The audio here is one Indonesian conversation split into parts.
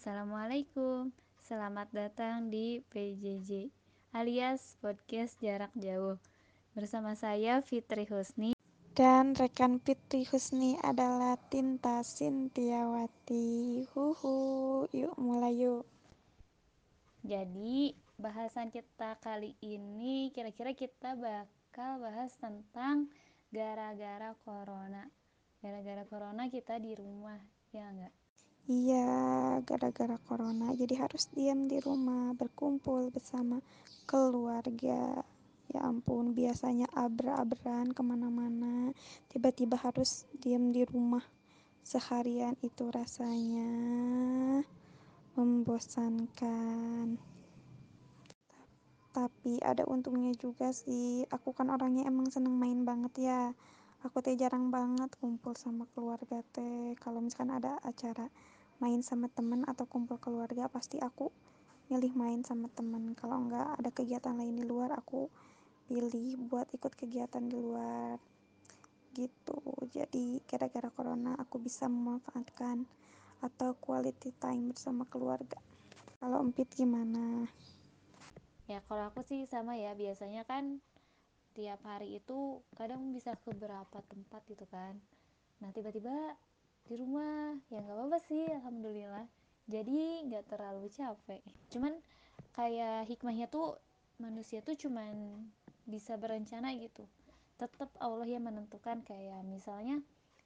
Assalamualaikum, selamat datang di PJJ alias Podcast Jarak Jauh. Bersama saya Fitri Husni. Dan rekan Fitri Husni adalah Tinta Sintiawati. Huhu, yuk mulai yuk. Jadi bahasan kita kali ini kira-kira kita bakal bahas tentang gara-gara corona. Gara-gara corona kita di rumah, ya enggak? Iya, gara-gara corona jadi harus diam di rumah, berkumpul bersama keluarga. Ya ampun, biasanya abra-abran ke mana-mana, tiba-tiba harus diam di rumah seharian itu rasanya membosankan. Tapi ada untungnya juga sih, aku kan orangnya emang seneng main banget ya. Aku teh jarang banget kumpul sama keluarga teh. Kalau misalkan ada acara main sama temen atau kumpul keluarga pasti aku milih main sama temen. Kalau enggak ada kegiatan lain di luar aku pilih buat ikut kegiatan di luar. Gitu. Jadi gara-gara corona aku bisa memanfaatkan atau quality time bersama keluarga. Kalau empit gimana? Ya kalau aku sih sama ya. Biasanya kan tiap hari itu kadang bisa ke beberapa tempat gitu kan. Nah tiba-tiba di rumah ya nggak apa-apa sih alhamdulillah. Jadi nggak terlalu capek. Cuman kayak hikmahnya tuh manusia tuh cuman bisa berencana gitu. Tetap Allah yang menentukan kayak misalnya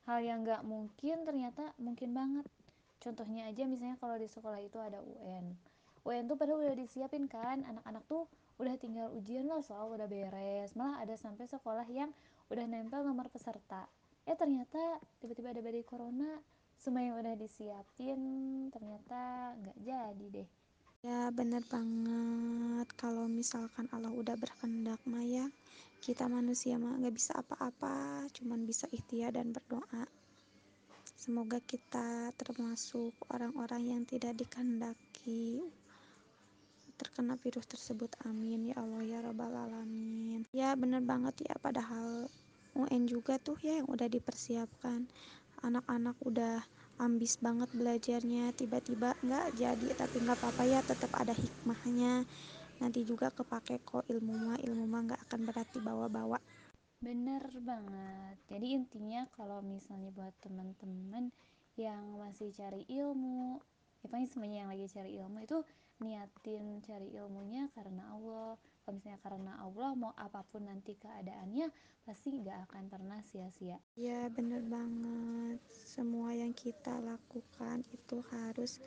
hal yang nggak mungkin ternyata mungkin banget. Contohnya aja misalnya kalau di sekolah itu ada UN UN tuh padahal udah disiapin kan anak-anak tuh udah tinggal ujian lah soal udah beres. Malah ada sampai sekolah yang udah nempel nomor peserta. Eh ternyata tiba-tiba ada badai corona semua yang udah disiapin ternyata nggak jadi deh. Ya bener banget. Kalau misalkan Allah udah berkehendak Maya kita manusia mah nggak bisa apa-apa. Cuman bisa ikhtiar dan berdoa. Semoga kita termasuk orang-orang yang tidak dikehendaki terkena virus tersebut amin. Ya Allah ya robbal alamin. Ya bener banget ya padahal UN juga tuh ya yang udah dipersiapkan. Anak-anak udah ambis banget belajarnya tiba-tiba nggak jadi tapi nggak apa-apa ya tetap ada hikmahnya. Nanti juga kepake kok ilmu mah ilmu mah nggak akan berarti bawa-bawa bener banget. Jadi intinya kalau misalnya buat teman-teman yang masih cari ilmu ya semuanya yang lagi cari ilmu itu niatin cari ilmunya karena Allah. Kalau misalnya karena Allah mau apa pun nanti keadaannya pasti nggak akan pernah sia-sia. Ya bener banget. Semua yang kita lakukan itu harus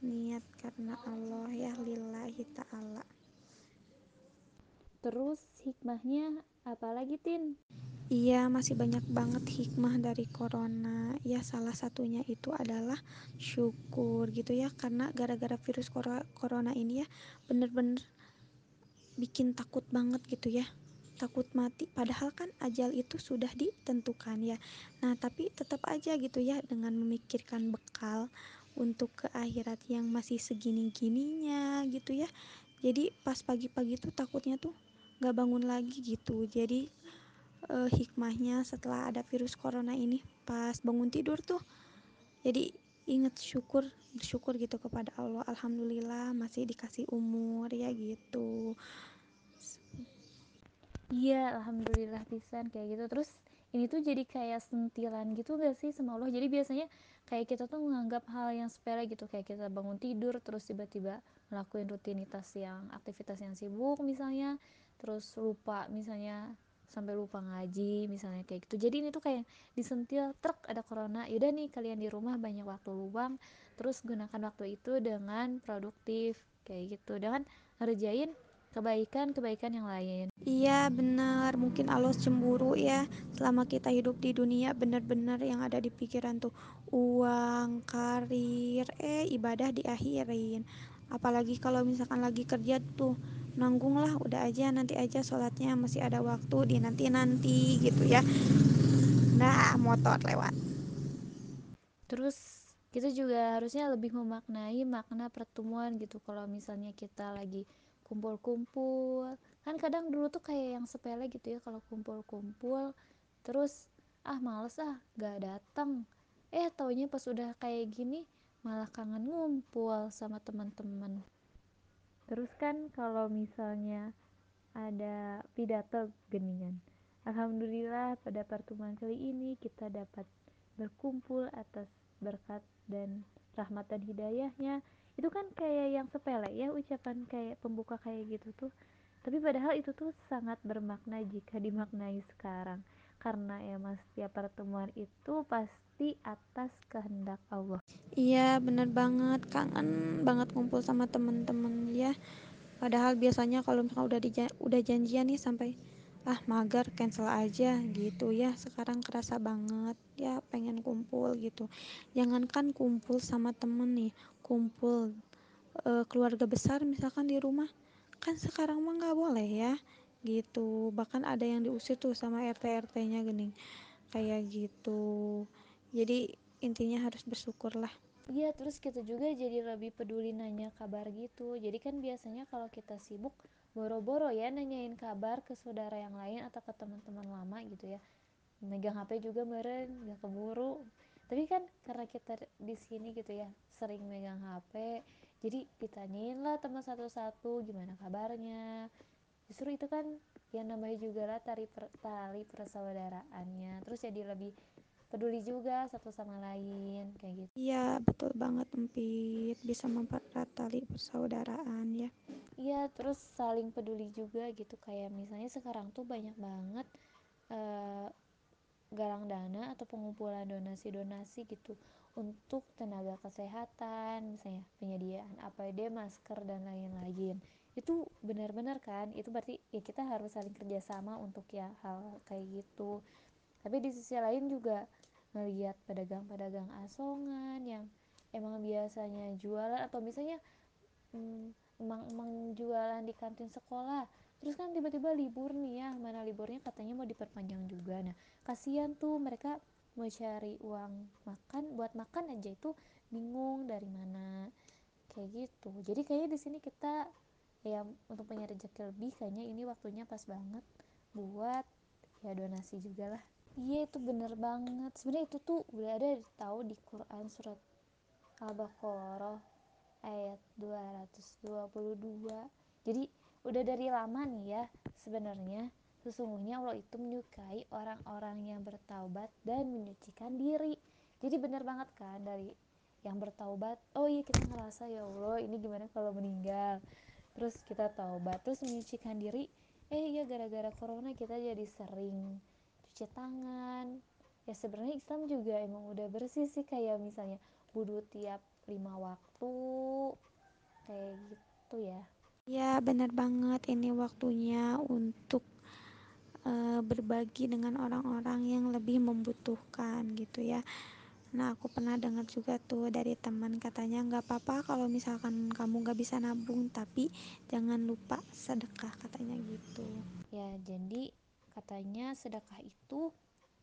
niat karena Allah ya lillahi ta'ala. Terus hikmahnya apalagi tin Iya, masih banyak banget hikmah dari corona. Ya, salah satunya itu adalah syukur gitu ya, karena gara-gara virus corona ini ya, bener-bener bikin takut banget gitu ya. Takut mati padahal kan ajal itu sudah ditentukan ya. Nah tapi tetap aja gitu ya dengan memikirkan bekal untuk ke akhirat yang masih segini-gininya gitu ya. Jadi pas pagi-pagi tuh takutnya tuh gak bangun lagi gitu. Jadi eh, hikmahnya setelah ada virus corona ini pas bangun tidur tuh. Jadi inget syukur bersyukur gitu kepada Allah. Alhamdulillah masih dikasih umur ya gitu. Iya alhamdulillah pisan kayak gitu. Terus ini tuh jadi kayak sentilan gitu gak sih sama Allah? Jadi biasanya kayak kita tuh menganggap hal yang sepele gitu. Kayak kita bangun tidur terus tiba-tiba ngelakuin rutinitas yang aktivitas yang sibuk misalnya terus lupa misalnya sampai lupa ngaji misalnya kayak gitu. Jadi ini tuh kayak disentil truk ada corona. Yaudah nih kalian di rumah banyak waktu luang terus gunakan waktu itu dengan produktif kayak gitu. Dengan ngerjain kebaikan-kebaikan yang lain. Iya benar, mungkin Allah cemburu ya selama kita hidup di dunia benar-benar yang ada di pikiran tuh. Uang, karir, eh ibadah diakhirin. Apalagi kalau misalkan lagi kerja tuh nanggung lah udah aja nanti aja sholatnya masih ada waktu di nanti-nanti gitu ya. Nah motor lewat. terus kita juga harusnya lebih memaknai makna pertemuan gitu kalau misalnya kita lagi kumpul-kumpul kan kadang dulu tuh kayak yang sepele gitu ya kalau kumpul-kumpul terus ah males ah gak datang eh taunya pas udah kayak gini malah kangen ngumpul sama teman-teman terus kan kalau misalnya ada pidato geningan Alhamdulillah pada pertemuan kali ini kita dapat berkumpul atas berkat dan rahmat dan hidayahnya. Itu kan kayak yang sepele ya ucapan kayak pembuka kayak gitu tuh. Tapi padahal itu tuh sangat bermakna jika dimaknai sekarang. Karena emang setiap pertemuan itu pasti atas kehendak Allah Iya, bener banget. Kangen banget kumpul sama temen-temen ya. Padahal biasanya kalau misalnya udah udah janjian nih sampai ah mager cancel aja gitu ya. Sekarang kerasa banget ya pengen kumpul gitu. Jangankan kumpul sama temen nih, kumpul eh, keluarga besar misalkan di rumah kan sekarang mah nggak boleh ya gitu. Bahkan ada yang diusir tuh sama RT RT-nya gini kayak gitu. Jadi intinya harus bersyukur lah. Iya, terus kita juga jadi lebih peduli nanya kabar gitu. Jadi kan biasanya kalau kita sibuk, boro-boro ya nanyain kabar ke saudara yang lain atau ke teman-teman lama gitu ya. Megang HP juga meren, gak keburu. Tapi kan karena kita di sini gitu ya, sering megang HP, jadi ditanyain lah teman satu-satu gimana kabarnya. Justru itu kan yang namanya juga lah tali, per, tali persaudaraannya. Terus jadi lebih peduli juga satu sama lain kayak gitu. Iya, betul banget Empit. Bisa mempererat tali persaudaraan ya. Iya, terus saling peduli juga gitu kayak misalnya sekarang tuh banyak banget eh, galang dana atau pengumpulan donasi-donasi gitu untuk tenaga kesehatan, misalnya penyediaan APD, masker dan lain-lain. Itu benar-benar kan? Itu berarti ya kita harus saling kerjasama untuk ya hal kayak gitu. Tapi di sisi lain juga ngelihat pedagang-pedagang asongan yang emang biasanya jualan atau misalnya hmm, emang-emang jualan di kantin sekolah terus kan tiba-tiba libur nih ya mana liburnya katanya mau diperpanjang juga. Nah kasihan tuh mereka mau cari uang makan buat makan aja itu bingung dari mana. Kayak gitu. Jadi kayaknya di sini kita ya untuk punya rezeki lebih kayaknya ini waktunya pas banget buat ya donasi juga lah iya itu bener banget. Sebenarnya itu tuh udah ada tahu di Quran surat Al-Baqarah ayat 222 jadi udah dari lama nih ya sebenarnya sesungguhnya Allah itu menyukai orang-orang yang bertaubat dan menyucikan diri. Jadi bener banget kan dari yang bertaubat oh iya kita ngerasa ya Allah ini gimana kalau meninggal? Terus kita taubat terus menyucikan diri eh iya gara-gara corona kita jadi sering cuci tangan ya sebenarnya Islam juga emang udah bersih sih kayak misalnya wudhu tiap lima waktu kayak gitu ya Ya, benar banget. Ini waktunya untuk eh, berbagi dengan orang-orang yang lebih membutuhkan gitu ya. Nah, aku pernah dengar juga tuh dari teman katanya nggak apa-apa kalau misalkan kamu nggak bisa nabung, tapi jangan lupa sedekah katanya gitu. ya jadi katanya sedekah itu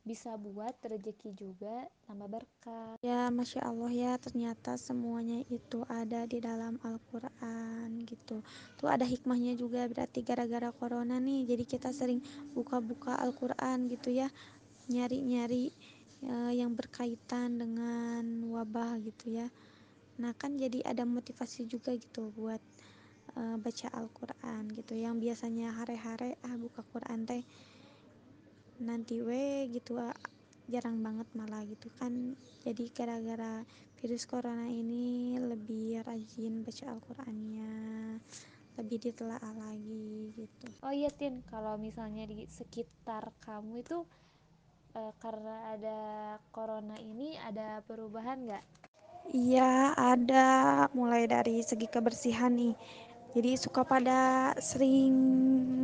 bisa buat rezeki juga tambah berkah Ya, masya Allah ya, ternyata semuanya itu ada di dalam Al-Quran gitu. Tuh ada hikmahnya juga, berarti gara-gara corona nih, jadi kita sering buka-buka Al-Quran gitu ya, nyari-nyari eh, yang berkaitan dengan wabah gitu ya. Nah, kan jadi ada motivasi juga gitu buat eh, baca Al-Quran gitu. Yang biasanya hare-hare ah buka Quran teh nanti we gitu jarang banget malah gitu kan. Jadi gara-gara virus corona ini lebih rajin baca Al-Qurannya, lebih ditelaah lagi gitu. oh iya Tin kalau misalnya di sekitar kamu itu eh, karena ada corona ini ada perubahan nggak Iya, ada mulai dari segi kebersihan nih. Jadi suka pada sering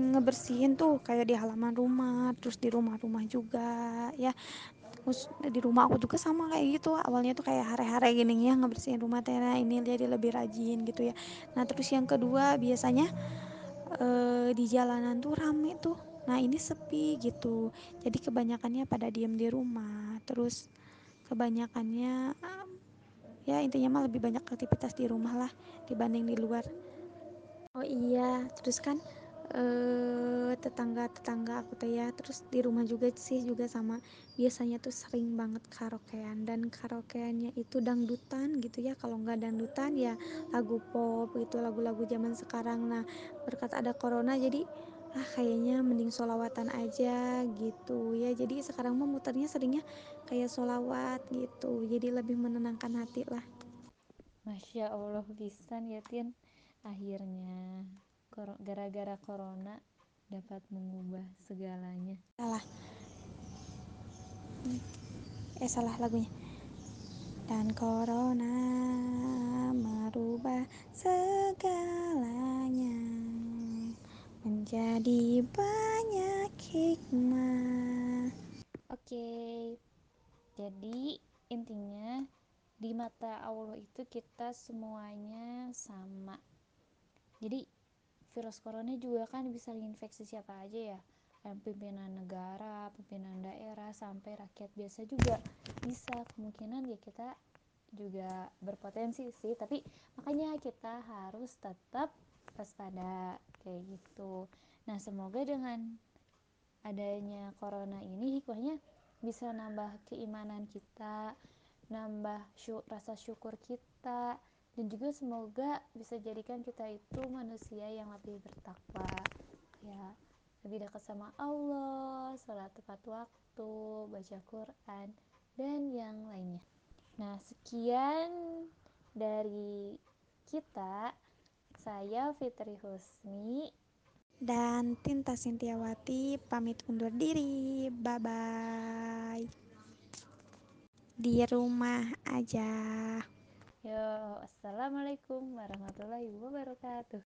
ngebersihin tuh kayak di halaman rumah, terus di rumah-rumah juga ya. Terus di rumah aku juga sama kayak gitu. Awalnya tuh kayak hare-hare gini ya ngebersihin rumah tena ini jadi lebih rajin gitu ya. Nah, terus yang kedua biasanya eh, di jalanan tuh rame tuh. Nah, ini sepi gitu. Jadi kebanyakannya pada diem di rumah. Terus kebanyakannya ya intinya mah lebih banyak aktivitas di rumah lah dibanding di luar oh iya. Terus kan eh tetangga-tetangga aku teh ya terus di rumah juga sih juga sama. Biasanya tuh sering banget karaokean. Dan karaokeannya itu dangdutan gitu ya. Kalau nggak dangdutan ya lagu pop gitu lagu-lagu zaman sekarang. Nah berkat ada corona jadi ah kayaknya mending solawatan aja gitu ya. Jadi sekarang mah muternya seringnya kayak solawat gitu. Jadi lebih menenangkan hati lah. Masya Allah pisan ya Tin akhirnya gara-gara corona dapat mengubah segalanya. Salah. Eh salah lagunya. Dan corona merubah segalanya menjadi banyak hikmah. Oke jadi intinya di mata Allah itu kita semuanya sama jadi virus corona juga kan bisa menginfeksi siapa aja ya. Pimpinan negara, pimpinan daerah, sampai rakyat biasa juga bisa. Kemungkinan ya kita juga berpotensi sih. Tapi makanya kita harus tetap waspada kayak gitu. Nah semoga dengan adanya corona ini hikmahnya bisa nambah keimanan kita nambah syuk, rasa syukur kita dan juga semoga bisa jadikan kita itu manusia yang lebih bertakwa ya. Lebih dekat sama Allah sholat tepat waktu baca Quran dan yang lainnya. Nah sekian dari kita. Saya Fitri Husni. Dan Tinta Sintiawati pamit undur diri. Bye bye di rumah aja Yo, assalamualaikum warahmatullahi wabarakatuh.